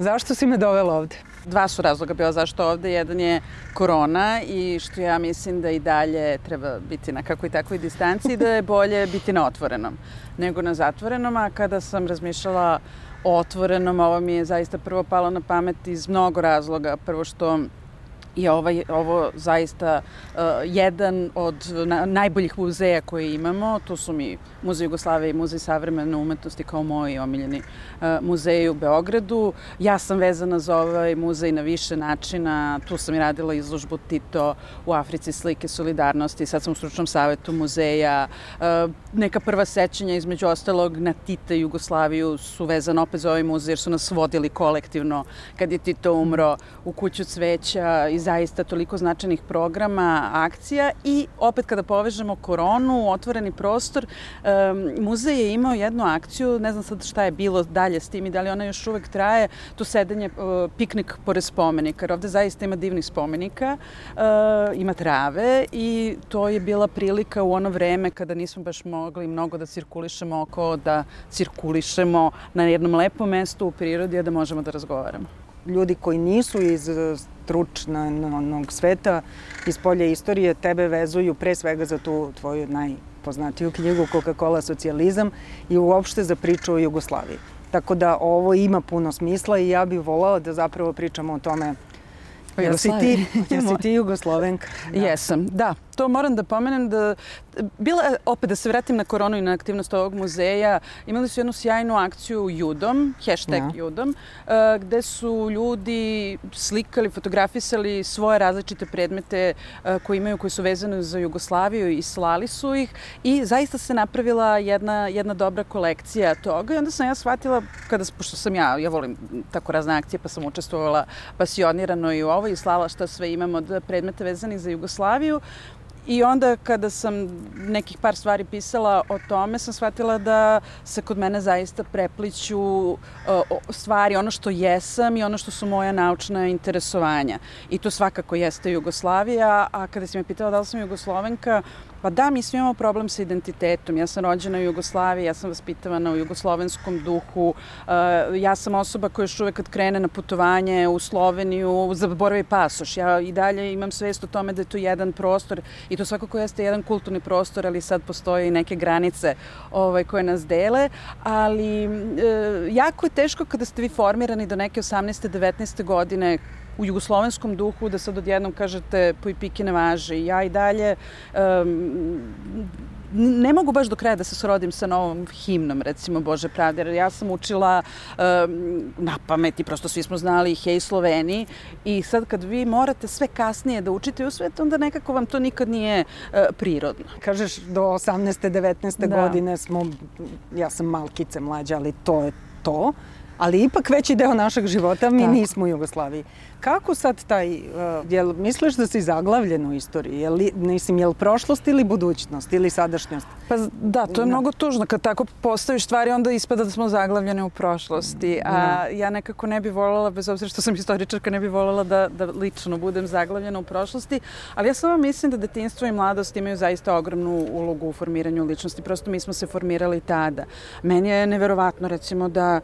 Zašto si me dovela ovde? Dva su razloga bila zašto ovde. Jedan je korona i što ja mislim da i dalje treba biti na kakvoj takvoj distanci da je bolje biti na otvorenom nego na zatvorenom. A kada sam razmišljala o otvorenom, ovo mi je zaista prvo palo na pamet iz mnogo razloga. Prvo što je ovaj, ovo zaista uh, jedan od na, najboljih muzeja koje imamo. To su mi Muzej Jugoslavije i Muzej savremene umetnosti kao moji omiljeni uh, muzeji u Beogradu. Ja sam vezana za ovaj muzej na više načina. Tu sam i radila izložbu Tito u Africi slike solidarnosti. Sad sam u stručnom savetu muzeja. Uh, neka prva sećanja između ostalog na Tita i Jugoslaviju su vezana opet za ovaj muzej jer su nas vodili kolektivno kad je Tito umro u kuću cveća i zaista toliko značajnih programa, akcija i opet kada povežemo koronu, otvoreni prostor, muzej je imao jednu akciju, ne znam sad šta je bilo dalje s tim i da li ona još uvek traje, to sedenje, uh, piknik pored spomenika, jer ovde zaista ima divnih spomenika, uh, ima trave i to je bila prilika u ono vreme kada nismo baš mogli mnogo da cirkulišemo oko, da cirkulišemo na jednom lepom mestu u prirodi, a da možemo da razgovaramo ljudi koji nisu iz stručnog sveta, iz polja istorije, tebe vezuju pre svega za tu tvoju najpoznatiju knjigu Coca-Cola socijalizam i uopšte za priču o Jugoslaviji. Tako da ovo ima puno smisla i ja bih volala da zapravo pričamo o tome Jel si ti, jel si ti Jugoslovenka? Da. Jesam, da to moram da pomenem da bila, opet da se vratim na koronu i na aktivnost ovog muzeja, imali su jednu sjajnu akciju Judom, hashtag ja. Judom, uh, gde su ljudi slikali, fotografisali svoje različite predmete uh, koje imaju, koji su vezane za Jugoslaviju i slali su ih i zaista se napravila jedna, jedna dobra kolekcija toga i onda sam ja shvatila, kada, pošto sam ja, ja volim tako razne akcije, pa sam učestvovala pasionirano i u ovo i slala šta sve imamo od predmeta vezanih za Jugoslaviju, I onda kada sam nekih par stvari pisala o tome, sam shvatila da se kod mene zaista prepliću uh, stvari, ono što jesam i ono što su moja naučna interesovanja. I to svakako jeste Jugoslavija, a kada si me pitala da li sam Jugoslovenka, Pa da, mi svi imamo problem sa identitetom. Ja sam rođena u Jugoslaviji, ja sam vaspitavana u jugoslovenskom duhu. Uh, ja sam osoba koja još uvek kad krene na putovanje u Sloveniju zaboravi pasoš. Ja i dalje imam svest o tome da je to jedan prostor i to svakako jeste jedan kulturni prostor, ali sad postoje i neke granice ovaj, koje nas dele. Ali uh, jako je teško kada ste vi formirani do neke 18. 19. godine u jugoslovenskom duhu da sad odjednom kažete po i ne važe. Ja i dalje um, ne mogu baš do kraja da se srodim sa novom himnom, recimo Bože pravde, jer ja sam učila um, na pamet i prosto svi smo znali Hej Sloveni i sad kad vi morate sve kasnije da učite u svet, onda nekako vam to nikad nije uh, prirodno. Kažeš do 18. 19. Da. godine smo, ja sam malkice mlađa, ali to je to ali ipak veći deo našeg života mi Tako. nismo u Jugoslaviji. Kako sad taj, uh, jel misliš da si zaglavljen u istoriji? Jel, mislim, jel prošlost ili budućnost ili sadašnjost? Pa da, to je da. mnogo tužno. Kad tako postaviš stvari, onda ispada da smo zaglavljene u prošlosti. A da. ja nekako ne bi voljela, bez obzira što sam istoričarka, ne bi voljela da, da lično budem zaglavljena u prošlosti. Ali ja samo mislim da detinstvo i mladost imaju zaista ogromnu ulogu u formiranju ličnosti. Prosto mi smo se formirali tada. Meni je neverovatno, recimo, da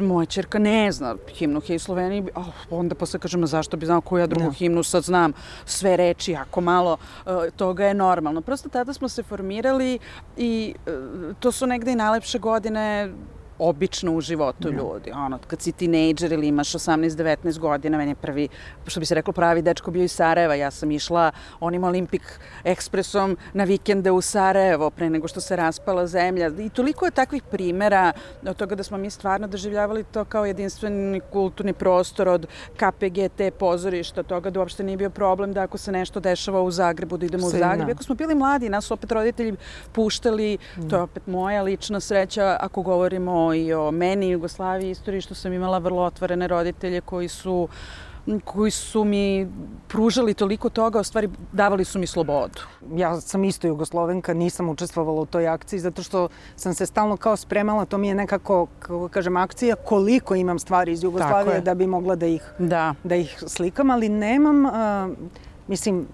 moja čerka ne zna himnu Hej Sloveniji, oh, onda posle kažem, zašto bi znao koju ja drugu no. Da. himnu, sad znam sve reči, jako malo uh, toga je normalno. Prosto tada smo se formirali i uh, to su negde i najlepše godine obično u životu ljudi. Ono, kad si tinejdžer ili imaš 18-19 godina, meni je prvi, što bi se reklo, pravi dečko bio iz Sarajeva. Ja sam išla onim Olimpik ekspresom na vikende u Sarajevo pre nego što se raspala zemlja. I toliko je takvih primera od toga da smo mi stvarno doživljavali to kao jedinstveni kulturni prostor od KPGT pozorišta, toga da uopšte nije bio problem da ako se nešto dešava u Zagrebu, da idemo Sve, u Zagreb. Ako smo bili mladi, nas opet roditelji puštali, mm. to je opet moja lična sreća ako govorimo i o meni, Jugoslaviji, istoriji, što sam imala vrlo otvorene roditelje koji su koji su mi pružali toliko toga, u stvari davali su mi slobodu. Ja sam isto jugoslovenka, nisam učestvovala u toj akciji zato što sam se stalno kao spremala, to mi je nekako, kako kažem, akcija koliko imam stvari iz Jugoslavije da bi mogla da ih, da. da ih slikam, ali nemam, uh, mislim,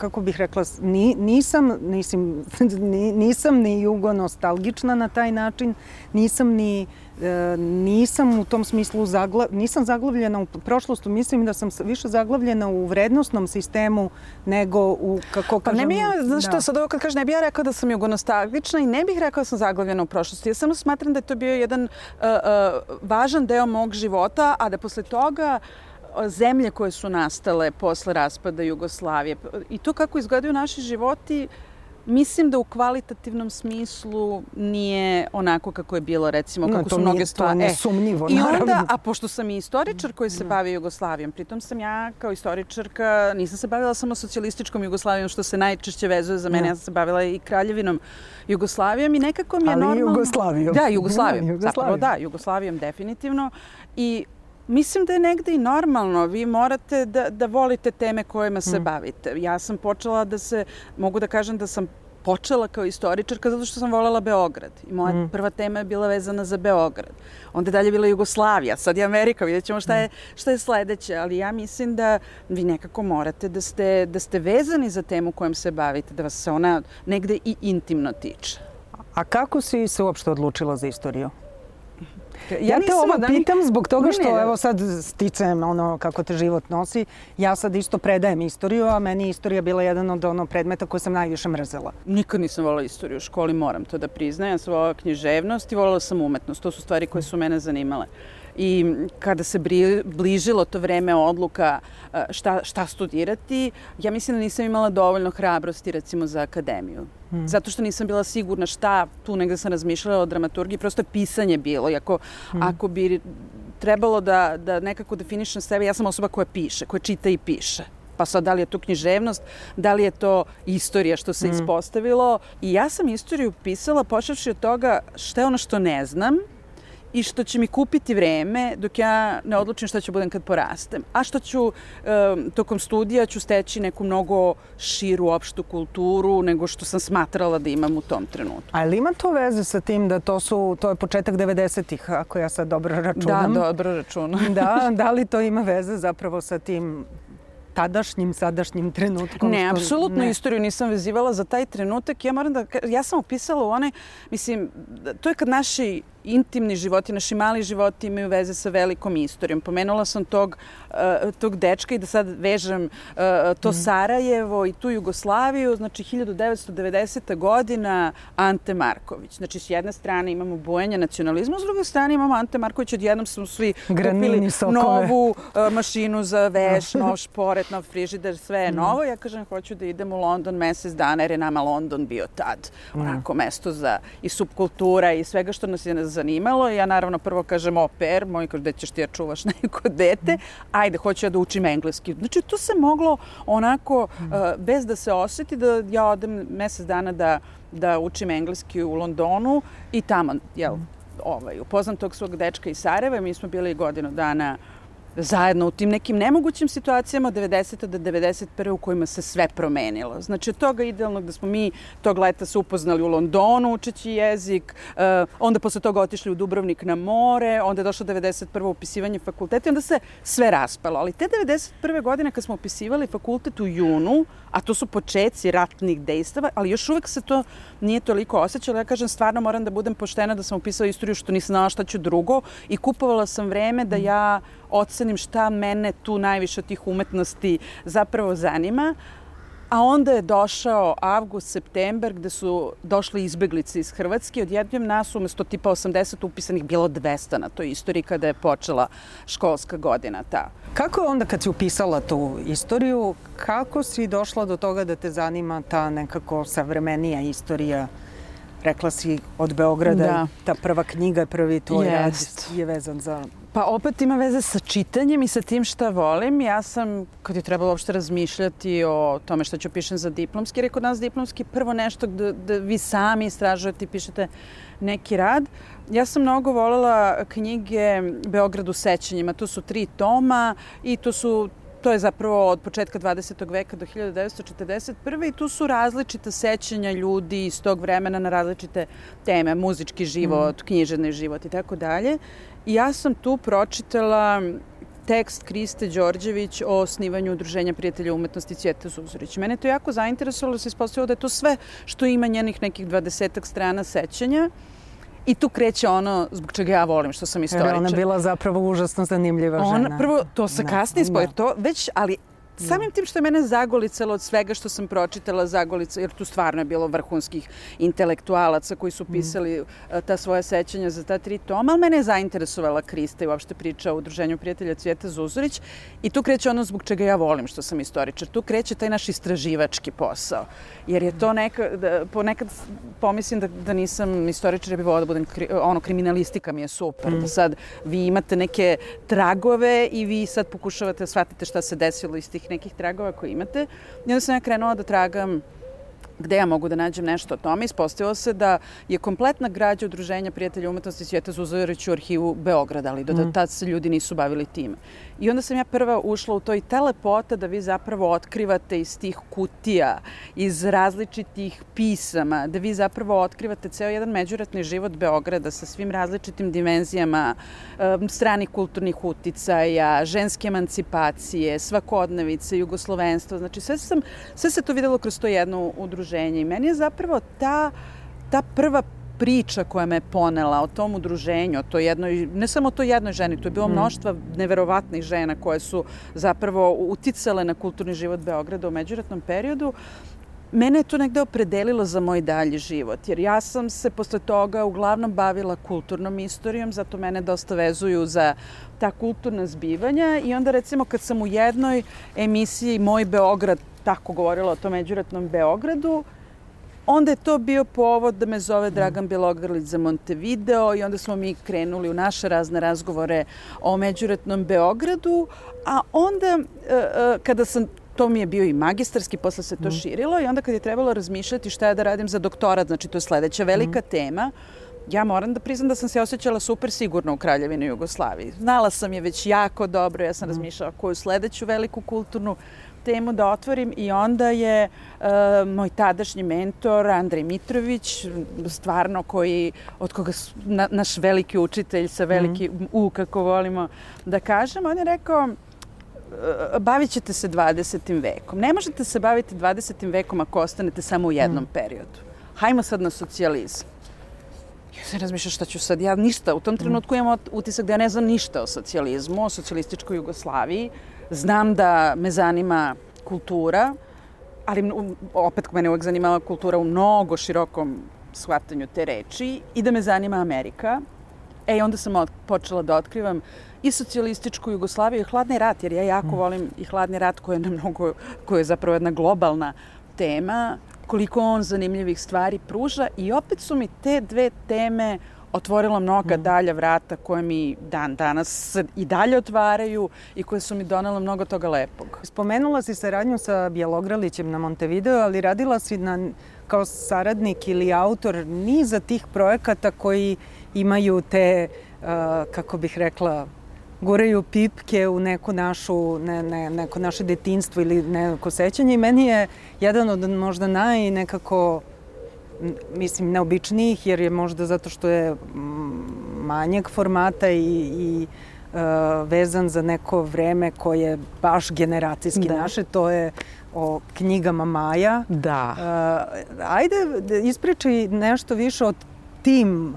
kako bih rekla, ni, nisam, nisim, nisam ni jugo nostalgična na taj način, nisam ni e, nisam u tom smislu zagla, nisam zaglavljena u prošlostu, mislim da sam više zaglavljena u vrednostnom sistemu nego u, kako kažem... Pa ne bi ja, znaš da. sad ovo kad kažem, ne bih ja rekao da sam jugonostalgična i ne bih rekao da sam zaglavljena u prošlosti. Ja samo smatram da je to bio jedan uh, uh, važan deo mog života, a da posle toga zemlje koje su nastale posle raspada Jugoslavije i to kako izgledaju naši životi Mislim da u kvalitativnom smislu nije onako kako je bilo, recimo, kako no, su mnoge stvari. To je nesumnjivo, e, I onda, a pošto sam i istoričar koji se da. bavi Jugoslavijom, pritom sam ja kao istoričarka, nisam se bavila samo socijalističkom Jugoslavijom, što se najčešće vezuje za mene, ja sam se bavila i kraljevinom Jugoslavijom i nekako mi je Ali normalno... Ali Jugoslavijom. Da, Jugoslavijom. Da, Jugoslavijom. Zapravo da, Jugoslavijom definitivno. I Mislim da je negde i normalno. Vi morate da, da volite teme kojima se mm. bavite. Ja sam počela da se, mogu da kažem da sam počela kao istoričarka zato što sam volela Beograd. I moja mm. prva tema je bila vezana za Beograd. Onda je dalje bila Jugoslavija, sad je Amerika, vidjet ćemo šta je, mm. šta je sledeće. Ali ja mislim da vi nekako morate da ste, da ste vezani za temu kojom se bavite, da vas se ona negde i intimno tiče. A kako si se uopšte odlučila za istoriju? Ja, ja te ovo da pitam zbog toga što, ne, ne. evo sad sticam ono kako te život nosi, ja sad isto predajem istoriju, a meni je istorija bila jedan od ono predmeta koje sam najviše mrzela. Nikad nisam volila istoriju u školi, moram to da priznajem. Ja sam volila književnost i volila sam umetnost. To su stvari koje su mene zanimale i kada se bližilo to vreme odluka e, šta, šta studirati, ja mislim da nisam imala dovoljno hrabrosti recimo za akademiju. Hmm. Zato što nisam bila sigurna šta, tu negde sam razmišljala o dramaturgiji, prosto je pisanje bilo. I ako, hmm. ako bi trebalo da, da nekako definišem sebe, ja sam osoba koja piše, koja čita i piše pa sad da li je to književnost, da li je to istorija što se mm. ispostavilo. I ja sam istoriju pisala počevši od toga šta je ono što ne znam, i što će mi kupiti vreme dok ja ne odlučim šta ću budem kad porastem. A što ću tokom studija ću steći neku mnogo širu opštu kulturu nego što sam smatrala da imam u tom trenutku. A li ima to veze sa tim da to su, to je početak 90-ih, ako ja sad dobro računam? Da, dobro računam. da, da li to ima veze zapravo sa tim tadašnjim, sadašnjim trenutkom? Ne, apsolutno ne. istoriju nisam vezivala za taj trenutak. Ja moram da, ja sam opisala u onaj, mislim, to je kad naši intimni životi, naši mali životi imaju veze sa velikom istorijom. Pomenula sam tog, uh, tog dečka i da sad vežem uh, to mm. Sarajevo i tu Jugoslaviju, znači 1990. godina Ante Marković. Znači s jedne strane imamo bujanje nacionalizma, s druge strane imamo Ante Marković, odjednom smo svi Granini, kupili sokove. novu uh, mašinu za veš, nov šporet, nov frižider, sve je mm. novo. Ja kažem, hoću da idem u London mesec dana, jer je nama London bio tad mm. onako mesto za i subkultura i svega što nas je zanimalo. Ja naravno prvo kažem oper, moj kaže da ćeš ti ja čuvaš neko dete, ajde, hoću ja da učim engleski. Znači, to se moglo onako, uh, bez da se oseti, da ja odem mesec dana da, da učim engleski u Londonu i tamo, jel, ovaj, upoznam tog svog dečka iz Sarajeva mi smo bili godinu dana zajedno u tim nekim nemogućim situacijama od 90. do 91. u kojima se sve promenilo. Znači, od toga idealnog da smo mi tog leta se upoznali u Londonu učeći jezik, uh, onda posle toga otišli u Dubrovnik na more, onda je došlo 91. upisivanje fakulteta i onda se sve raspalo. Ali te 91. godine kad smo upisivali fakultet u junu, a to su početci ratnih dejstava, ali još uvek se to nije toliko osjećalo. Ja kažem, stvarno moram da budem poštena da sam upisala istoriju što nisam znala šta ću drugo i kupovala sam vreme da ja ocenim šta mene tu najviše od tih umetnosti zapravo zanima. A onda je došao avgust, september, gde su došle izbeglice iz Hrvatske. Odjednom nas umesto tipa 80 upisanih bilo 200 na toj istoriji kada je počela školska godina ta. Kako je onda kad si upisala tu istoriju, kako si došla do toga da te zanima ta nekako savremenija istorija rekla si od Beograda, da. ta prva knjiga, prvi tvoj Jest. rad je vezan za Pa opet ima veze sa čitanjem i sa tim šta volim. Ja sam, kad je trebalo uopšte razmišljati o tome što ću pišem za diplomski, jer je kod nas diplomski prvo nešto da, da vi sami istražujete i pišete neki rad. Ja sam mnogo volela knjige Beograd u sećanjima. To su tri toma i to su To je zapravo od početka 20. veka do 1941. i tu su različita sećanja ljudi iz tog vremena na različite teme, muzički život, mm. književni život i tako dalje. I ja sam tu pročitala tekst Kriste Đorđević o osnivanju Udruženja prijatelja umetnosti Cvjeta Zuzorić. Mene to jako zainteresovalo se ispostavilo da je to sve što ima njenih nekih dvadesetak strana sećanja. I tu kreće ono zbog čega ja volim, što sam istoričar. Ona bila zapravo užasno zanimljiva žena. Ona, prvo, to se da, kasnije spoje, da. to već, ali Samim tim što je mene zagolicalo od svega što sam pročitala zagolica, jer tu stvarno je bilo vrhunskih intelektualaca koji su mm. pisali mm. ta svoja sećanja za ta tri toma, ali mene je zainteresovala Krista i uopšte priča o udruženju prijatelja Cvijeta Zuzorić i tu kreće ono zbog čega ja volim što sam istoričar. Tu kreće taj naš istraživački posao. Jer je to neka, da, ponekad pomislim da, da nisam istoričar, ja bih volila da budem, kri, ono, kriminalistika mi je super. Mm. Da sad vi imate neke tragove i vi sad pokušavate da shvatite šta se desilo iz tih nekih tragova koje imate. I onda sam ja krenula da tragam gde ja mogu da nađem nešto o tome. Ispostavilo se da je kompletna građa Udruženja prijatelja umetnosti Svijeta Zuzorić u arhivu Beograda, ali do mm. tad se ljudi nisu bavili time. I onda sam ja prva ušla u to i telepota da vi zapravo otkrivate iz tih kutija, iz različitih pisama, da vi zapravo otkrivate ceo jedan međuratni život Beograda sa svim različitim dimenzijama stranih kulturnih uticaja, ženske emancipacije, svakodnevice, jugoslovenstva. Znači sve, sam, sve se to videlo kroz to jedno udruženje i meni je zapravo ta ta prva priča koja me ponela o tom udruženju, o to jednoj, ne samo to jednoj ženi, to je bilo mm. mnoštva neverovatnih žena koje su zapravo uticale na kulturni život Beograda u međuratnom periodu, mene je to negde opredelilo za moj dalji život, jer ja sam se posle toga uglavnom bavila kulturnom istorijom, zato mene dosta vezuju za ta kulturna zbivanja i onda recimo kad sam u jednoj emisiji Moj Beograd tako govorila o tom međuratnom Beogradu, Onda je to bio povod da me zove Dragan Bjelogrlić za Montevideo i onda smo mi krenuli u naše razne razgovore o međuretnom Beogradu, a onda e, e, kada sam to mi je bio i magistarski, posle se to mm. širilo i onda kad je trebalo razmišljati šta je da radim za doktorat, znači to je sledeća velika mm. tema, ja moram da priznam da sam se osjećala super sigurno u Kraljevini Jugoslaviji. Znala sam je već jako dobro, ja sam mm. razmišljala koju sledeću veliku kulturnu temu da otvorim i onda je uh, moj tadašnji mentor Andrej Mitrović, stvarno koji, od koga na, naš veliki učitelj sa veliki mm. U, kako volimo da kažemo, on je rekao e, bavit ćete se 20. vekom. Ne možete se baviti 20. vekom ako ostanete samo u jednom mm. periodu. Hajmo sad na socijalizam. Ja se razmišljam šta ću sad, ja ništa, u tom trenutku imam utisak da ja ne znam ništa o socijalizmu, o socijalističkoj Jugoslaviji, Znam da me zanima kultura, ali opet mene uvek zanimala kultura u mnogo širokom shvatanju te reči i da me zanima Amerika. E, onda sam počela da otkrivam i socijalističku Jugoslaviju i hladni rat, jer ja jako mm. volim i hladni rat koji je, na mnogo, koji je zapravo jedna globalna tema, koliko on zanimljivih stvari pruža i opet su mi te dve teme otvorila mnoga mm. dalja vrata koje mi dan danas i dalje otvaraju i koje su mi donela mnogo toga lepog. Spomenula si saradnju sa Bjelogralićem na Montevideo, ali radila si na, kao saradnik ili autor niza tih projekata koji imaju te, uh, kako bih rekla, guraju pipke u neku našu, ne, ne, neko naše detinstvo ili neko sećanje i meni je jedan od možda naj nekako mislim, neobičnijih, jer je možda zato što je manjeg formata i, i uh, vezan za neko vreme koje je baš generacijski da. naše, to je o knjigama Maja. Da. Uh, ajde, ispričaj nešto više o tim,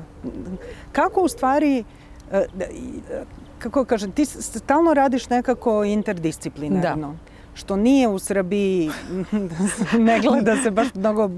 kako u stvari, uh, kako kažem, ti stalno radiš nekako interdisciplinarno. Da što nije u Srbiji, ne gleda se baš mnogo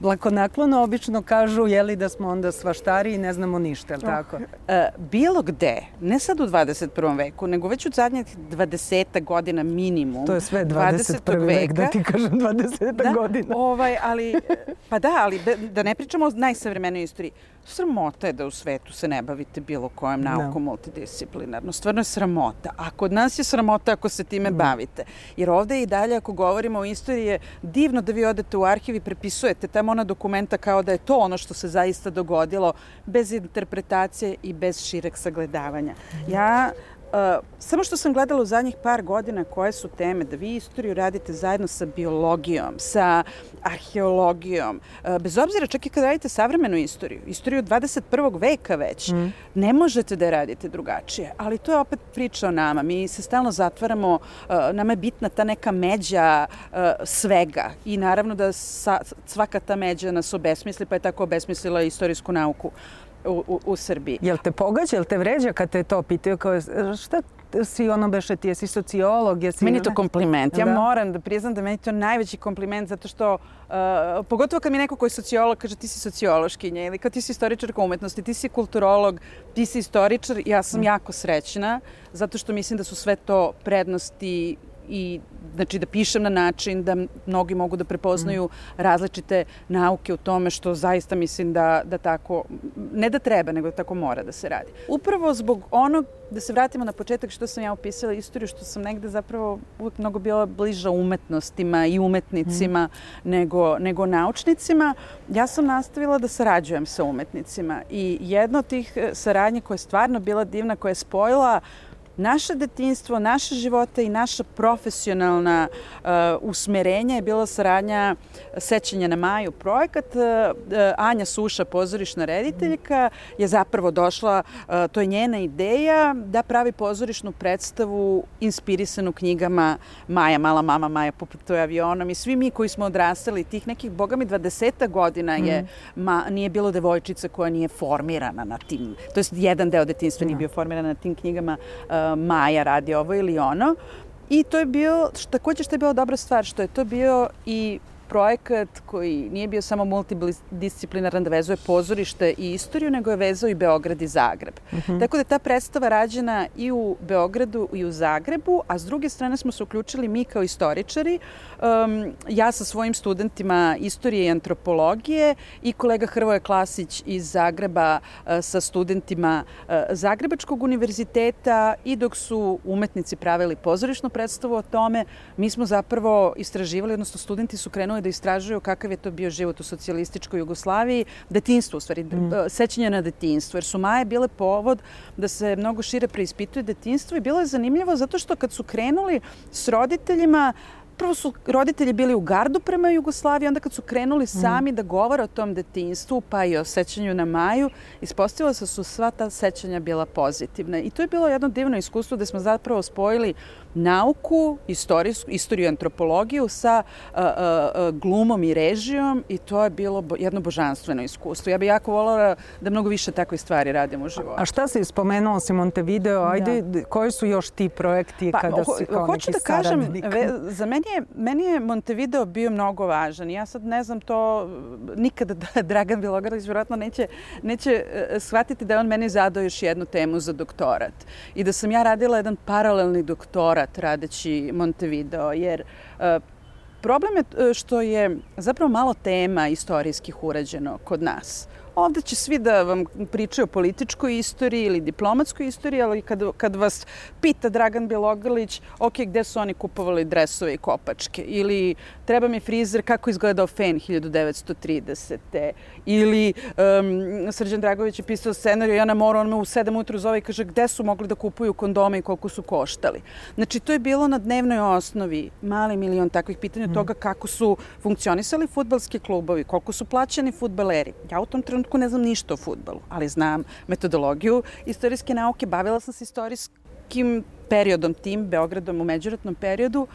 blakonaklono, obično kažu jeli da smo onda svaštari i ne znamo ništa, ali tako? E, bilo gde, ne sad u 21. veku, nego već u zadnjih 20 godina minimum. To je sve 21. 20. vek, da ti kažem 20 da, godina. Ovaj, ali, pa da, ali da ne pričamo o najsavremenoj istoriji. Sramota je da u svetu se ne bavite bilo kojom da. naukom no. multidisciplinarno. Stvarno je sramota. A kod nas je sramota ako se time. Da. bavite. Jer ovde i dalje ako govorimo o istoriji je divno da vi odete u arhiv i prepisujete tamo ona dokumenta kao da je to ono što se zaista dogodilo bez interpretacije i bez šireg sagledavanja. Ja Uh, samo što sam gledala u zadnjih par godina koje su teme, da vi istoriju radite zajedno sa biologijom, sa arheologijom, uh, bez obzira čak i kad radite savremenu istoriju, istoriju 21. veka već, mm. ne možete da radite drugačije. Ali to je opet priča o nama. Mi se stalno zatvaramo, uh, nama je bitna ta neka međa uh, svega i naravno da sa, svaka ta međa nas obesmisli, pa je tako obesmislila istorijsku nauku u, u, u Srbiji. Jel te pogađa, jel te vređa kad te to pitaju? Kao, šta si ono beše, ti jesi sociolog, jesi... Meni je to kompliment. Ja da. moram da priznam da meni to najveći kompliment zato što, uh, pogotovo kad mi neko koji je sociolog kaže ti si sociološkinja ili kad ti si istoričarka umetnosti, ti si kulturolog, ti si istoričar, ja sam mm. jako srećna zato što mislim da su sve to prednosti i znači da pišem na način da mnogi mogu da prepoznaju mm. različite nauke u tome što zaista mislim da, da tako, ne da treba, nego da tako mora da se radi. Upravo zbog onog, da se vratimo na početak što sam ja opisala istoriju, što sam negde zapravo uvijek mnogo bila bliža umetnostima i umetnicima mm. nego, nego naučnicima, ja sam nastavila da sarađujem sa umetnicima i jedna od tih eh, saradnje koja je stvarno bila divna, koja je spojila naše detinstvo, naše živote i naša profesionalna uh, usmerenja je bila saradnja sećanja na Maju projekat. Uh, Anja Suša, pozorišna rediteljka, je zapravo došla, uh, to je njena ideja, da pravi pozorišnu predstavu inspirisanu knjigama Maja, mala mama Maja poputuje avionom i svi mi koji smo odrastali tih nekih, boga mi, 20 godina je, mm. ma, nije bilo devojčica koja nije formirana na tim, to je jedan deo detinstva nije bio formiran na tim knjigama uh, Maja radi ovo ili ono. I to je bio, takođe što je bila dobra stvar, što je to bio i projekat koji nije bio samo multidisciplinaran da vezuje pozorište i istoriju, nego je vezao i Beograd i Zagreb. Uh mhm. -huh. Tako da je ta predstava rađena i u Beogradu i u Zagrebu, a s druge strane smo se uključili mi kao istoričari, um, ja sa svojim studentima istorije i antropologije i kolega Hrvoje Klasić iz Zagreba uh, sa studentima uh, Zagrebačkog univerziteta i dok su umetnici pravili pozorišnu predstavu o tome, mi smo zapravo istraživali, odnosno studenti su krenuli da istražuju kakav je to bio život u socijalističkoj Jugoslaviji, detinstvo u stvari, mm. sećanje na detinstvo, jer su Maje bile povod da se mnogo šire preispituje detinstvo i bilo je zanimljivo zato što kad su krenuli s roditeljima, prvo su roditelji bili u gardu prema Jugoslaviji, onda kad su krenuli mm. sami mm. da govore o tom detinstvu, pa i o sećanju na Maju, ispostavilo se da su sva ta sećanja bila pozitivna. I to je bilo jedno divno iskustvo gde smo zapravo spojili nauku, istorijsku, istoriju antropologiju sa uh, uh, glumom i režijom i to je bilo jedno božanstveno iskustvo. Ja bih jako voljela da mnogo više takve stvari radim u životu. A šta si spomenuo si Montevideo? Ajde, da. koji su još ti projekti pa, kada si kao hoću da kažem, ve, za meni je, meni je Montevideo bio mnogo važan. Ja sad ne znam to, nikada da Dragan Bilogradić vjerojatno neće, neće uh, shvatiti da je on meni zadao još jednu temu za doktorat. I da sam ja radila jedan paralelni doktorat doktorat radeći Montevideo, jer e, problem je e, što je zapravo malo tema istorijskih urađeno kod nas. Ovde će svi da vam pričaju o političkoj istoriji ili diplomatskoj istoriji, ali kad, kad vas pita Dragan Bjelogrlić, ok, gde su oni kupovali dresove i kopačke? Ili treba mi frizer kako izgledao fen 1930. Ili um, Srđan Dragović je pisao scenariju, ja na moru, on me u 7 ujutru zove i kaže gde su mogli da kupuju kondome i koliko su koštali. Znači, to je bilo na dnevnoj osnovi mali milion takvih pitanja mm. toga kako su funkcionisali futbalski klubovi, koliko su plaćeni futbaleri. Ja u tom trenutku ne znam ništa o futbalu, ali znam metodologiju istorijske nauke, bavila sam se istorijskim periodom tim, Beogradom u međuratnom periodu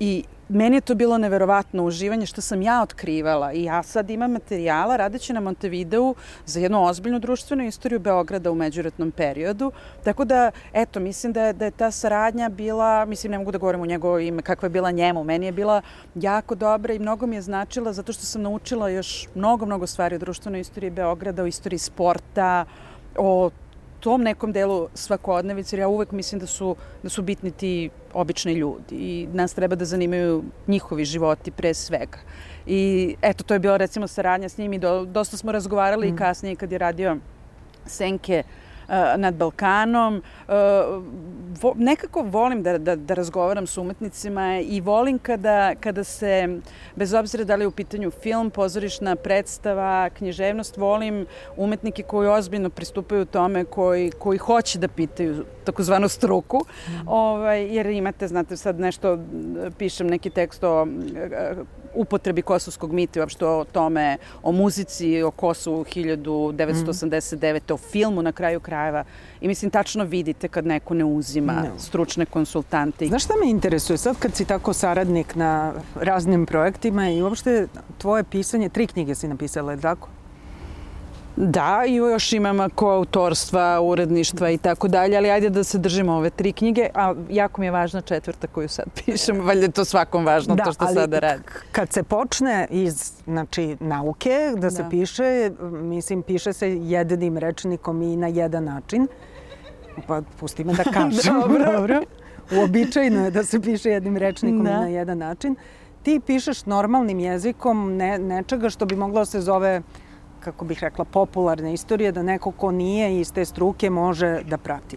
i meni je to bilo neverovatno uživanje što sam ja otkrivala i ja sad imam materijala radeći na Montevideu za jednu ozbiljnu društvenu istoriju Beograda u međuratnom periodu. Tako da, eto, mislim da je, da je ta saradnja bila, mislim ne mogu da govorim u njegovo ime kakva je bila njemu, meni je bila jako dobra i mnogo mi je značila zato što sam naučila još mnogo, mnogo stvari o društvenoj istoriji Beograda, o istoriji sporta, o tom nekom delu svakodnevice, jer ja uvek mislim da su, da su bitni ti obični ljudi i nas treba da zanimaju njihovi životi pre svega. I eto, to je bila recimo saradnja s njim i do, dosta smo razgovarali mm. i kasnije kad je radio Senke nad Balkanom. Vo, nekako volim da, da, da razgovaram s umetnicima i volim kada, kada se, bez obzira da li je u pitanju film, pozorišna predstava, književnost, volim umetnike koji ozbiljno pristupaju tome, koji, koji hoće da pitaju takozvanu struku, mm. ovaj, jer imate, znate, sad nešto, pišem neki tekst o upotrebi kosovskog mita i uopšte o tome, o muzici, o Kosovu 1989. Mm. o filmu na kraju krajeva. I mislim, tačno vidite kad neko ne uzima no. stručne konsultante. Znaš šta me interesuje sad kad si tako saradnik na raznim projektima i uopšte tvoje pisanje, tri knjige si napisala, je tako? Da, i još imam koautorstva, uredništva i tako dalje, ali ajde da se držimo ove tri knjige, a jako mi je važna četvrta koju sad pišem, valjda je to svakom važno, da, to što sada radi. kad se počne iz znači, nauke da, da se piše, mislim, piše se jednim rečnikom i na jedan način, pa pusti me da kažem. Dobro. Dobro. Uobičajno je da se piše jednim rečnikom da. i na jedan način. Ti pišeš normalnim jezikom ne, nečega što bi moglo da se zove kako bih rekla, popularne istorije, da neko ko nije iz te struke može da prati.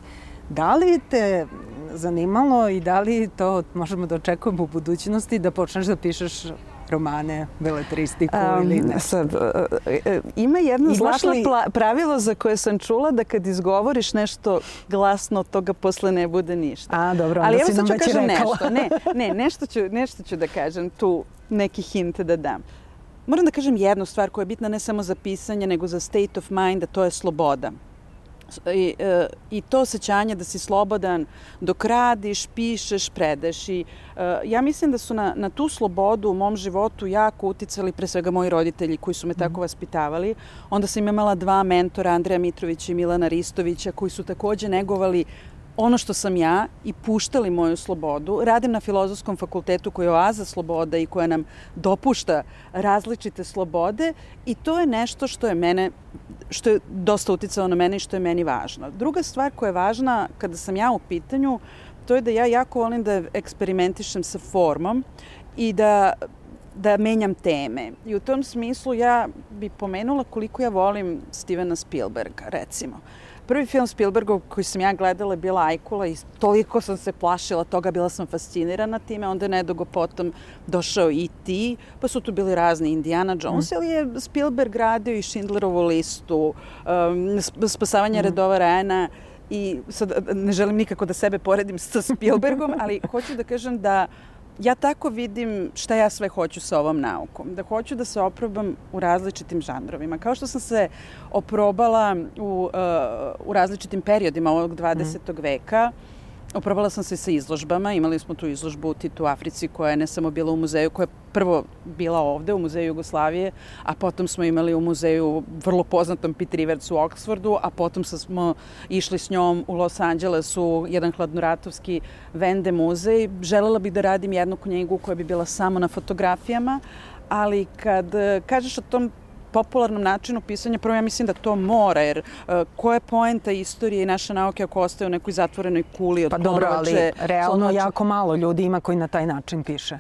Da li te zanimalo i da li to možemo da očekujemo u budućnosti da počneš da pišeš romane, beletristiku um, ili ne? Sad, uh, uh, ima jedno zlatno li... pravilo za koje sam čula da kad izgovoriš nešto glasno, od toga posle ne bude ništa. A, dobro, onda Ali si nam već rekla. Nešto. Ne, ne, nešto ću, nešto ću da kažem tu, neki hint da dam. Moram da kažem jednu stvar koja je bitna ne samo za pisanje, nego za state of mind, a to je sloboda. I, e, I to osjećanje da si slobodan dok radiš, pišeš, predaš. I, e, ja mislim da su na, na tu slobodu u mom životu jako uticali pre svega moji roditelji koji su me tako mhm. vaspitavali. Onda sam imala dva mentora, Andreja Mitrovića i Milana Ristovića, koji su takođe negovali ono što sam ja i puštali moju slobodu. Radim na filozofskom fakultetu koji je oaza sloboda i koja nam dopušta različite slobode i to je nešto što je mene što je dosta uticalo na mene i što je meni važno. Druga stvar koja je važna kada sam ja u pitanju, to je da ja jako volim da eksperimentišem sa formom i da da menjam teme. I u tom smislu ja bi pomenula koliko ja volim Stevena Spielberga, recimo. Uh, Prvi film Spielbergov koji sam ja gledala je bila Ajkula i toliko sam se plašila toga, bila sam fascinirana time, onda je nedugo potom došao i e ti, pa su tu bili razni Indiana Jones, mm. ali je Spielberg radio i Schindlerovu listu, um, spasavanje mm. redova Rajana, i sad ne želim nikako da sebe poredim sa Spielbergom, ali hoću da kažem da ja tako vidim šta ja sve hoću sa ovom naukom. Da hoću da se oprobam u različitim žanrovima. Kao što sam se oprobala u, uh, u različitim periodima ovog 20. Mm. veka, Oprobala sam se sa izložbama, imali smo tu izložbu u Titu Africi koja je ne samo bila u muzeju, koja je prvo bila ovde u Muzeju Jugoslavije, a potom smo imali u muzeju vrlo poznatom Pitt Rivers u Oxfordu, a potom smo išli s njom u Los Angelesu, jedan hladnoratovski Vende muzej. Želela bih da radim jednu knjigu koja bi bila samo na fotografijama, ali kad eh, kažeš o tom popularnom načinu pisanja, prvo ja mislim da to mora, jer uh, koja je poenta istorije i naše nauke ako ostaje u nekoj zatvorenoj kuli od Pa dobro, ali realno jako malo ljudi ima koji na taj način piše.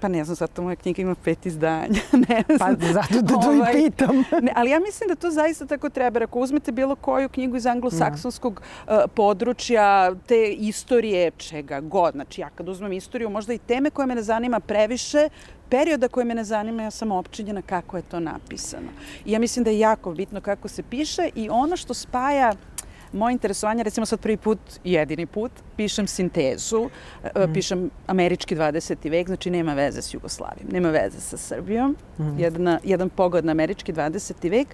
Pa ne znam, zato moja knjiga ima pet izdanja. ne pa znam. Pa zato da to ovaj, i pitam. ne, ali ja mislim da to zaista tako treba. Ako uzmete bilo koju knjigu iz anglosaksonskog uh, područja, te istorije, čega god. Znači ja kad uzmem istoriju, možda i teme koje me ne zanima previše, perioda koje me ne zanima, ja sam opčinjena kako je to napisano. I ja mislim da je jako bitno kako se piše i ono što spaja moje interesovanje, recimo sad prvi put, jedini put, pišem sintezu, mm. pišem američki 20. vek, znači nema veze s Jugoslavijom, nema veze sa Srbijom, mm. Jedna, jedan pogled na američki 20. vek,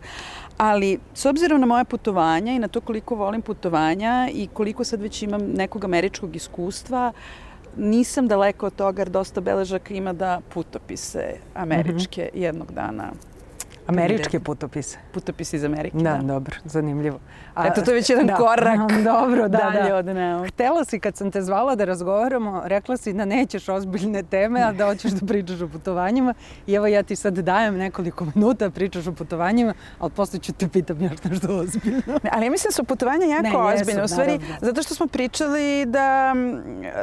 ali s obzirom na moje putovanja i na to koliko volim putovanja i koliko sad već imam nekog američkog iskustva, nisam daleko od toga jer dosta beležaka ima da putopise američke mm -hmm. jednog dana Američke putopise. Putopise iz Amerike, da. Da, dobro, zanimljivo. A, Eto, to je već jedan da, korak dobro, da, dalje da. od nauke. Htela si kad sam te zvala da razgovaramo, rekla si da nećeš ozbiljne teme, a da hoćeš da pričaš o putovanjima. I evo ja ti sad dajem nekoliko minuta pričaš o putovanjima, ali posle ću te pitam još nešto ozbiljno. Ne, ali ja mislim da su putovanja jako ne, ozbiljne. Jesu, u stvari, naravno. zato što smo pričali da,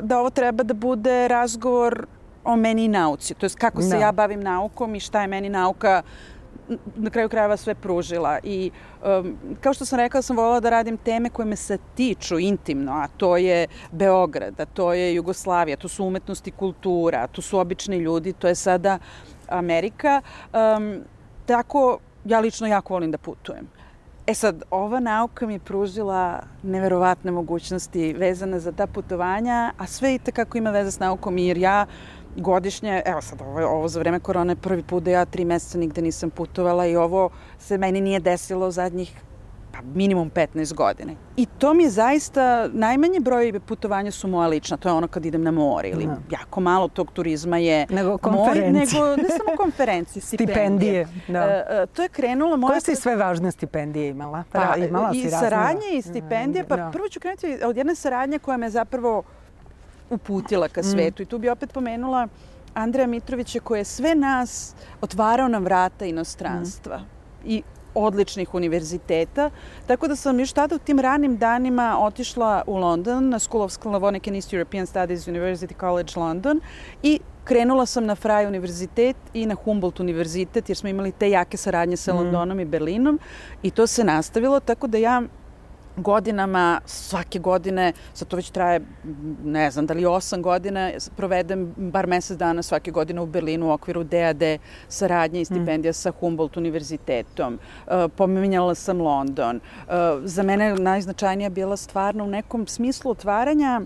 da ovo treba da bude razgovor o meni i nauci. To je kako se da. ja bavim naukom i šta je meni nauka na kraju krajeva sve pružila. I um, kao što sam rekla, sam voljela da radim teme koje me se tiču intimno, a to je Beograd, a to je Jugoslavija, to su umetnost i kultura, to su obični ljudi, to je sada Amerika. Um, tako, ja lično jako volim da putujem. E sad, ova nauka mi je pružila neverovatne mogućnosti vezane za ta putovanja, a sve i kako ima veze s naukom, jer ja godišnje, evo sad ovo, ovo za vreme korone prvi put da ja tri meseca nigde nisam putovala i ovo se meni nije desilo zadnjih pa minimum 15 godina. I to mi je zaista, najmanje broj putovanja su moja lična, to je ono kad idem na more ili no. Da. jako malo tog turizma je nego konferencije. Moj, nego ne samo konferencije, stipendije. stipendije da. Uh, to je krenulo moja... Koje si sve važne stipendije imala? Pa, pa imala i saradnje i stipendije, pa no. prvo ću krenuti od jedne saradnje koja me zapravo uputila ka mm. svetu. Mm. I tu bi opet pomenula Andreja Mitrovića koji je sve nas otvarao nam vrata inostranstva. Mm. I odličnih univerziteta. Tako da sam još tada u tim ranim danima otišla u London na School of Sclavonic and East European Studies University College London i krenula sam na Frey univerzitet i na Humboldt univerzitet jer smo imali te jake saradnje sa mm. Londonom i Berlinom i to se nastavilo tako da ja godinama, svake godine, sad to već traje, ne znam, da li osam godina, provedem bar mesec dana svake godine u Berlinu u okviru DAD saradnje i mm. stipendija mm. sa Humboldt univerzitetom. Uh, pominjala sam London. Uh, za mene najznačajnija bila stvarno u nekom smislu otvaranja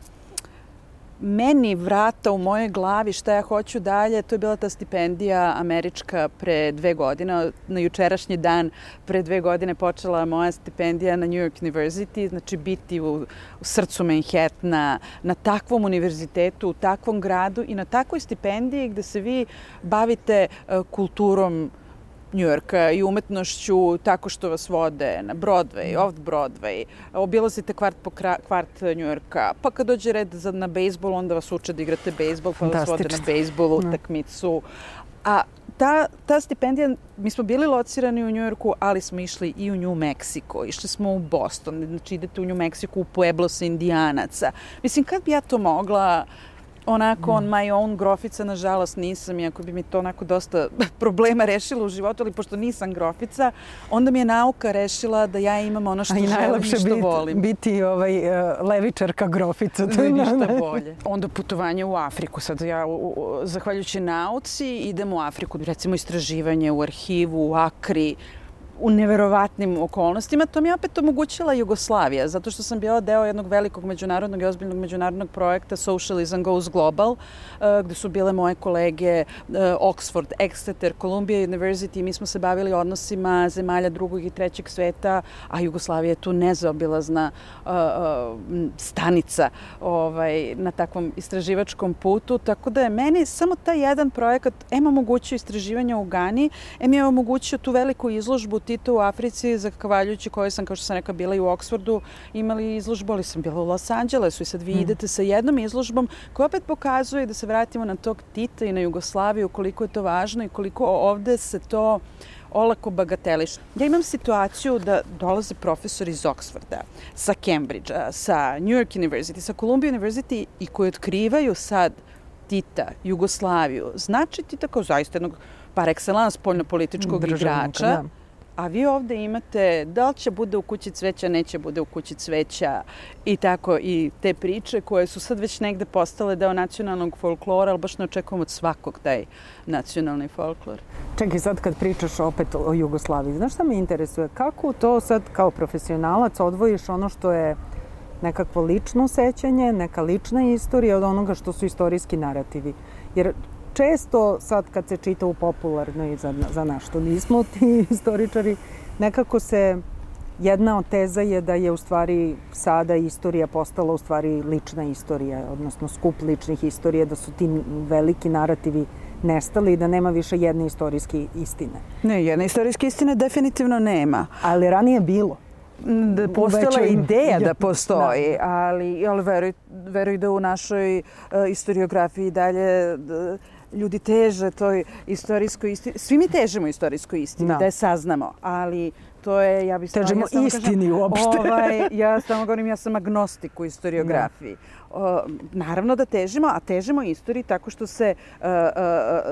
meni vrata u mojoj glavi šta ja hoću dalje, to je bila ta stipendija američka pre dve godine. Na jučerašnji dan pre dve godine počela moja stipendija na New York University, znači biti u, u srcu Manhattana, na takvom univerzitetu, u takvom gradu i na takvoj stipendiji gde se vi bavite uh, kulturom Njujorka i umetnošću tako što vas vode na Broadway, off Broadway, obilazite kvart po kvart Njujorka, pa kad dođe red za, na bejsbol, onda vas uče da igrate bejsbol, pa vas vode na bejsbolu, no. utakmicu. A ta, ta stipendija, mi smo bili locirani u Njujorku, ali smo išli i u New Mexico, išli smo u Boston, znači idete u New Mexico, u Pueblo sa Indijanaca. Mislim, kad bi ja to mogla onako on my own grofica, nažalost nisam, iako bi mi to onako dosta problema rešilo u životu, ali pošto nisam grofica, onda mi je nauka rešila da ja imam ono što želim i što biti, volim. biti ovaj, uh, levičarka grofica. To je ništa bolje. Onda putovanje u Afriku. Sad ja, u, u, zahvaljujući nauci, idem u Afriku, recimo istraživanje u arhivu, u Akri, u neverovatnim okolnostima. To mi je opet omogućila Jugoslavija, zato što sam bila deo jednog velikog međunarodnog i ozbiljnog međunarodnog projekta Socialism Goes Global, eh, gde su bile moje kolege eh, Oxford, Exeter, Columbia University. Mi smo se bavili odnosima zemalja drugog i trećeg sveta, a Jugoslavija je tu nezaobilazna uh, stanica ovaj, na takvom istraživačkom putu. Tako da je meni samo taj jedan projekat em omogućio istraživanje u Gani, em je omogućio tu veliku izložbu Tito u Africi, zahvaljujući kojoj sam, kao što sam rekla, bila i u Oksfordu, imali izložbu, ali sam bila u Los Angelesu i sad vi mm. idete sa jednom izložbom koja opet pokazuje da se vratimo na tog Tita i na Jugoslaviju, koliko je to važno i koliko ovde se to olako bagateliš. Ja imam situaciju da dolaze profesori iz Oxforda, sa Cambridgea, sa New York University, sa Columbia University i koji otkrivaju sad Tita, Jugoslaviju, znači ti tako zaista jednog par excellence spoljnopolitičkog igrača, da a vi ovde imate da li će bude u kući cveća, neće bude u kući cveća i tako i te priče koje su sad već negde postale deo nacionalnog folklora, ali baš ne očekujem od svakog taj nacionalni folklor. Čekaj, sad kad pričaš opet o Jugoslaviji, znaš šta me interesuje? Kako to sad kao profesionalac odvojiš ono što je nekakvo lično sećanje, neka lična istorija od onoga što su istorijski narativi? Jer često sad kad se čita u popularnoj za, za nas što nismo ti istoričari, nekako se jedna od teza je da je u stvari sada istorija postala u stvari lična istorija, odnosno skup ličnih istorija, da su ti veliki narativi nestali i da nema više jedne istorijske istine. Ne, jedne istorijske istine definitivno nema. Ali ranije bilo da postojala ideja da postoji, da. ali, ali veruj, veruj da u našoj uh, istoriografiji dalje da, ljudi teže toj istorijskoj istini. Svi mi težemo istorijskoj istini, da. da je saznamo, ali to je, ja bih Težimo ja istini kažem, uopšte. Ovaj, ja samo govorim, ja sam agnostik u historiografiji. Da. Uh, naravno da težimo, a težimo istoriji tako što se uh, uh,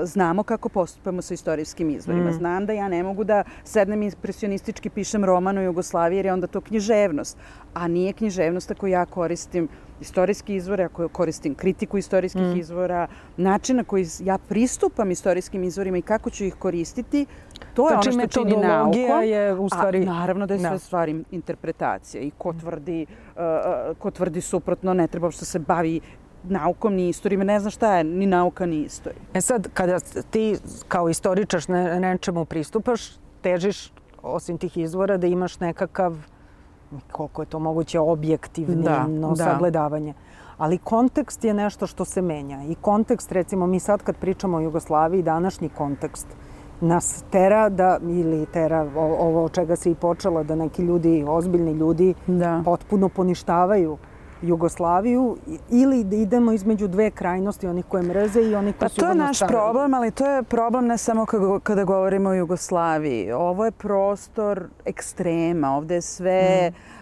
znamo kako postupamo sa istorijskim izvorima. Mm. Znam da ja ne mogu da sednem impresionistički pišem roman o Jugoslaviji jer je onda to književnost. A nije književnost ako ja koristim istorijski izvore, ako koristim kritiku istorijskih mm. izvora, način na koji ja pristupam istorijskim izvorima i kako ću ih koristiti, to je znači, ono što čini naukom. je u stvari... A, naravno da je sve no. Da. stvari interpretacije i ko tvrdi, uh, ko tvrdi suprotno ne treba što se bavi naukom ni istorijom, ne zna šta je ni nauka ni istorija. E sad, kada ti kao istoričar ne, nečemu pristupaš, težiš osim tih izvora da imaš nekakav koliko je to moguće objektivno da, da. sagledavanje. Ali kontekst je nešto što se menja. I kontekst, recimo, mi sad kad pričamo o Jugoslaviji, današnji kontekst nas tera da, ili tera ovo od čega se i počelo, da neki ljudi, ozbiljni ljudi, da. potpuno poništavaju Jugoslaviju ili da idemo između dve krajnosti, onih koje mreze i onih koji pa su to je naš problem, ali to je problem ne samo kada govorimo o Jugoslaviji. Ovo je prostor ekstrema, ovde je sve... Mm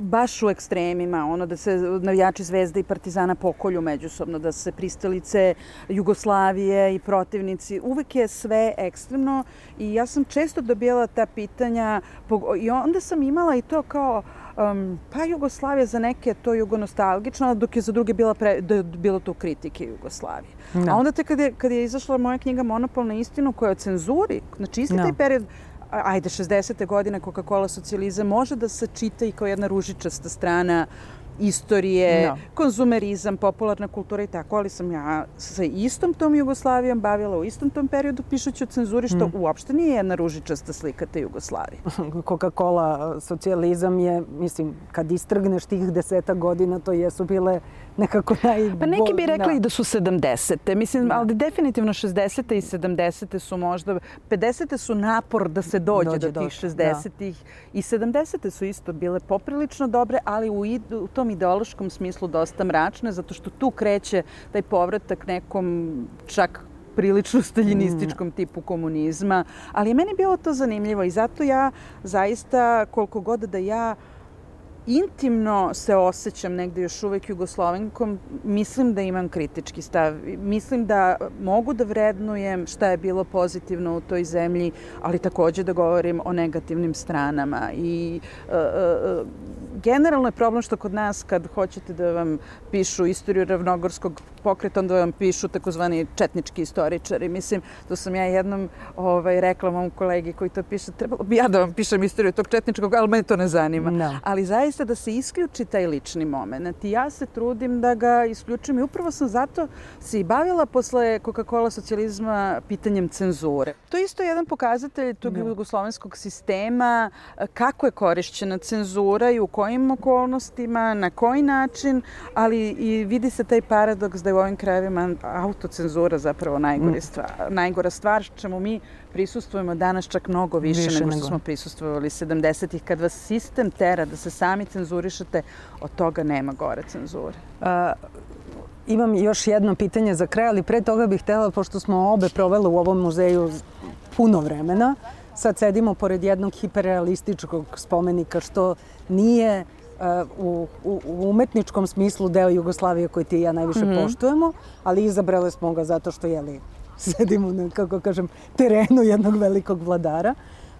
baš u ekstremima, ono da se navijači Zvezde i Partizana pokolju međusobno, da se pristalice Jugoslavije i protivnici, uvek je sve ekstremno i ja sam često dobijala ta pitanja i onda sam imala i to kao um, pa Jugoslavija za neke to jugonostalgično, dok je za druge bila pre, da je bilo to kritike Jugoslavije. Da. A onda te kad je, kad je izašla moja knjiga Monopol na istinu koja je o cenzuri, znači isti da. taj period ajde, 60. godine Coca-Cola socijalizam može da se čita i kao jedna ružičasta strana istorije, no. konzumerizam, popularna kultura i tako, ali sam ja sa istom tom Jugoslavijom bavila u istom tom periodu pišući o cenzuri, što mm. uopšte nije jedna ružičasta slika te Jugoslavije. Coca-Cola socijalizam je, mislim, kad istrgneš tih deseta godina, to jesu bile nekako naj... Pa neki bi rekli da. da su 70. Mislim, da. ali definitivno 60. i 70. su možda... 50. su napor da se dođe, dođe do tih 60-ih. Da. I 70. su isto bile poprilično dobre, ali u, u tom ideološkom smislu dosta mračne, zato što tu kreće taj povratak nekom čak prilično staljinističkom mm. tipu komunizma. Ali je meni bilo to zanimljivo i zato ja zaista, koliko god da ja intimno se osjećam negde još uvek jugoslovenkom, mislim da imam kritički stav. Mislim da mogu da vrednujem šta je bilo pozitivno u toj zemlji, ali takođe da govorim o negativnim stranama. I uh, uh, generalno je problem što kod nas kad hoćete da vam pišu istoriju ravnogorskog pokreta, onda vam pišu takozvani četnički istoričari. Mislim, to sam ja jednom ovaj, rekla mom kolegi koji to piše, trebalo bi ja da vam pišem istoriju tog četničkog, ali mene to ne zanima. No. Ali zaista da se isključi taj lični moment. I ja se trudim da ga isključim i upravo sam zato se i bavila posle Coca-Cola socijalizma pitanjem cenzure. To je isto jedan pokazatelj tog no. jugoslovenskog sistema, kako je korišćena cenzura i u kojim okolnostima, na koji način, ali i vidi se taj paradoks da je u ovim krajevima autocenzura zapravo najgore mm. stvar, najgora stvar, čemu mi prisustujemo danas čak mnogo više, više nego što nego. smo prisustvovali 70-ih. Kad vas sistem tera da se sami cenzurišete, od toga nema gore cenzure. A, imam još jedno pitanje za kraj, ali pre toga bih htela, pošto smo obe provele u ovom muzeju puno vremena, sad sedimo pored jednog hiperrealističkog spomenika, što nije u, u, u umetničkom smislu deo Jugoslavije koji ti i ja najviše mm -hmm. poštujemo, ali izabrale smo ga zato što, jeli, sedimo na, kako kažem, terenu jednog velikog vladara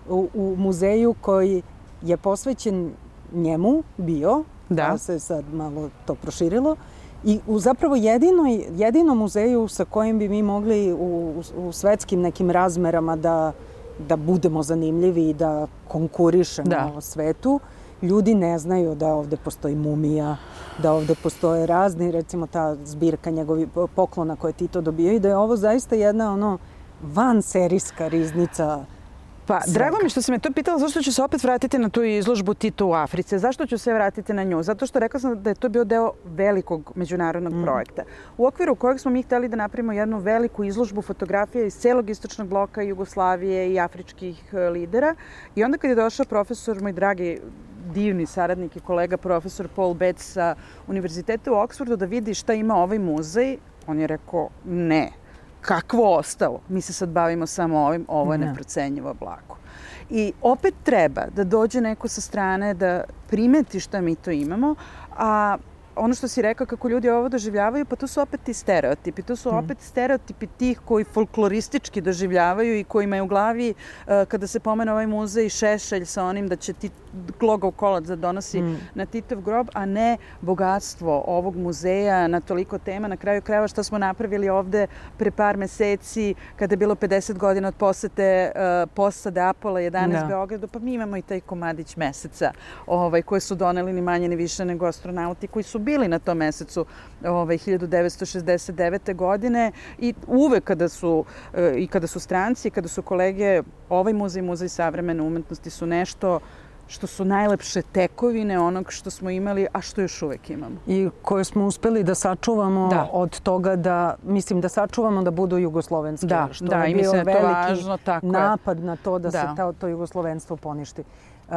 u, u muzeju koji je posvećen njemu bio, da. pa se sad malo to proširilo, I u zapravo jedinoj, jedinom muzeju sa kojim bi mi mogli u, u, u svetskim nekim razmerama da, da budemo zanimljivi i da konkurišemo da. svetu, ljudi ne znaju da ovde postoji mumija, da ovde postoje razni, recimo ta zbirka njegovi poklona koje Tito dobio i da je ovo zaista jedna ono van serijska riznica Pa, Svega. drago mi što si me to pitala, zašto ću se opet vratiti na tu izložbu Tito u Africi? Zašto ću se vratiti na nju? Zato što rekla sam da je to bio deo velikog međunarodnog mm. projekta. U okviru kojeg smo mi hteli da napravimo jednu veliku izložbu fotografija iz celog istočnog bloka Jugoslavije i afričkih e, lidera. I onda kad je došao profesor, moj dragi divni saradnik i kolega profesor Paul Betts sa Univerziteta u Oksfordu da vidi šta ima ovaj muzej, on je rekao ne, kakvo ostalo? Mi se sad bavimo samo ovim, ovo je neprocenjivo blago. I opet treba da dođe neko sa strane da primeti šta mi to imamo, a ono što si rekao kako ljudi ovo doživljavaju, pa to su opet ti stereotipi. To su mhm. opet stereotipi tih koji folkloristički doživljavaju i kojima je u glavi uh, kada se pomene ovaj muzej Šešelj sa onim da će ti glogov kolac da donosi mm. na Titov grob, a ne bogatstvo ovog muzeja na toliko tema. Na kraju krajeva što smo napravili ovde pre par meseci kada je bilo 50 godina od posete uh, posade Apola 11 da. Beogradu, pa mi imamo i taj komadić meseca ovaj, koje su doneli ni manje ni više nego astronauti koji su bili na tom mesecu ovaj, 1969. godine i uvek kada su e, i kada su stranci, kada su kolege, ovaj muzej, muzej savremene umetnosti su nešto što su najlepše tekovine onog što smo imali, a što još uvek imamo. I koje smo uspeli da sačuvamo da. od toga da, mislim, da sačuvamo da budu jugoslovenske. Da, što da, je i mislim da je to važno, tako napad je. na to da, da. se ta, to jugoslovenstvo poništi. Uh,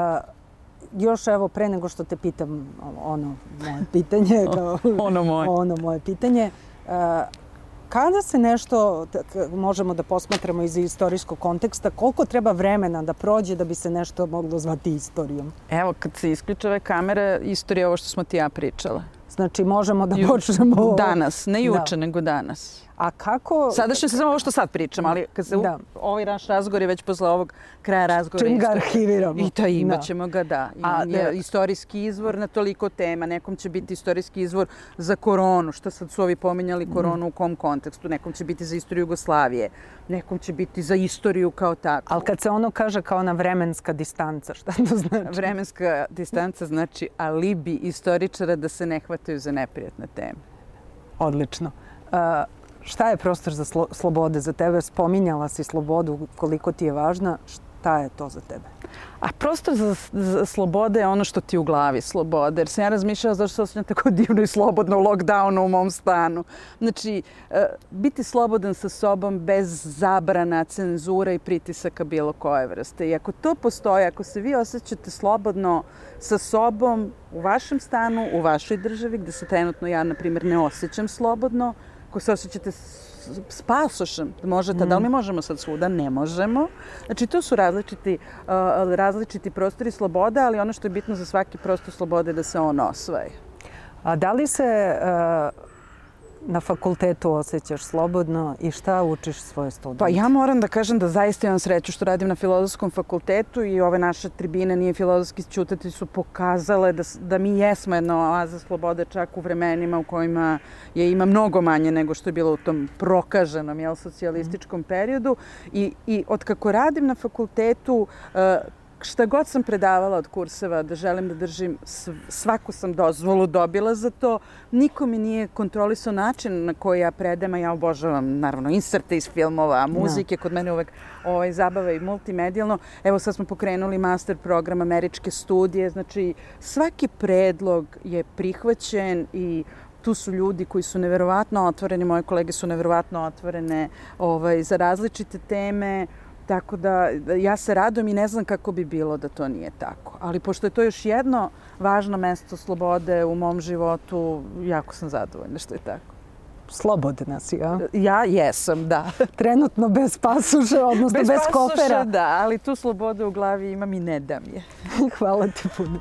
još evo pre nego što te pitam ono moje pitanje kao ono moje ono moje pitanje uh, kada se nešto možemo da posmatramo iz istorijskog konteksta, koliko treba vremena da prođe da bi se nešto moglo zvati istorijom? Evo, kad se isključe ove kamere, istorija je ovo što smo ti ja pričala. Znači, možemo da počnemo... Danas, ne juče, da. nego danas. A kako... Sadašnje se samo ovo što sad pričam, ali kad se da. u, ovaj naš razgovor je već posle ovog kraja razgovora. Čim ga arhiviramo. I to imat da. ga, da. I A, je da. istorijski izvor na toliko tema. Nekom će biti istorijski izvor za koronu. Što sad su ovi pominjali mm. koronu u kom kontekstu? Nekom će biti za istoriju Jugoslavije. Nekom će biti za istoriju kao tako. Ali kad se ono kaže kao na vremenska distanca, šta to znači? Vremenska distanca znači alibi istoričara da se ne hvataju za neprijatne teme. Odlično. Uh, Šta je prostor za slo slobode za tebe? Spominjala si slobodu, koliko ti je važna. Šta je to za tebe? A prostor za, za slobode je ono što ti u glavi slobode. Jer sam ja razmišljala zašto se osjećam tako divno i slobodno u lockdownu u mom stanu. Znači, e, biti slobodan sa sobom bez zabrana, cenzura i pritisaka bilo koje vrste. I ako to postoji, ako se vi osjećate slobodno sa sobom u vašem stanu, u vašoj državi, gde se trenutno ja, na primjer, ne osjećam slobodno, ako se osjećate s pasošem, možete, mm. da li mi možemo sad svuda? Ne možemo. Znači, to su različiti, uh, različiti prostori slobode, ali ono što je bitno za svaki prostor slobode je da se on osvaje. A da li se uh, na fakultetu osjećaš slobodno i šta učiš svoje studente? Pa ja moram da kažem da zaista imam sreću što radim na filozofskom fakultetu i ove naše tribine nije filozofski čutati su pokazale da, da mi jesmo jedna oaza slobode čak u vremenima u kojima je ima mnogo manje nego što je bilo u tom prokaženom jel, socijalističkom mm. periodu. I, I od kako radim na fakultetu, uh, šta god sam predavala od kurseva, da želim da držim, svaku sam dozvolu dobila za to. Niko mi nije kontrolisao način na koji ja predem, a ja obožavam, naravno, inserte iz filmova, muzike, no. kod mene uvek ovaj, zabava i multimedijalno. Evo sad smo pokrenuli master program američke studije, znači svaki predlog je prihvaćen i tu su ljudi koji su neverovatno otvoreni, moje kolege su neverovatno otvorene ovaj, za različite teme. Tako da ja se radom i ne znam kako bi bilo da to nije tako. Ali pošto je to još jedno važno mesto slobode u mom životu, jako sam zadovoljna što je tako. Slobodna si, ja? Ja jesam, da. Trenutno bez pasuša, odnosno bez, bez kofera. da, ali tu slobodu u glavi imam i ne dam je. Hvala ti puno.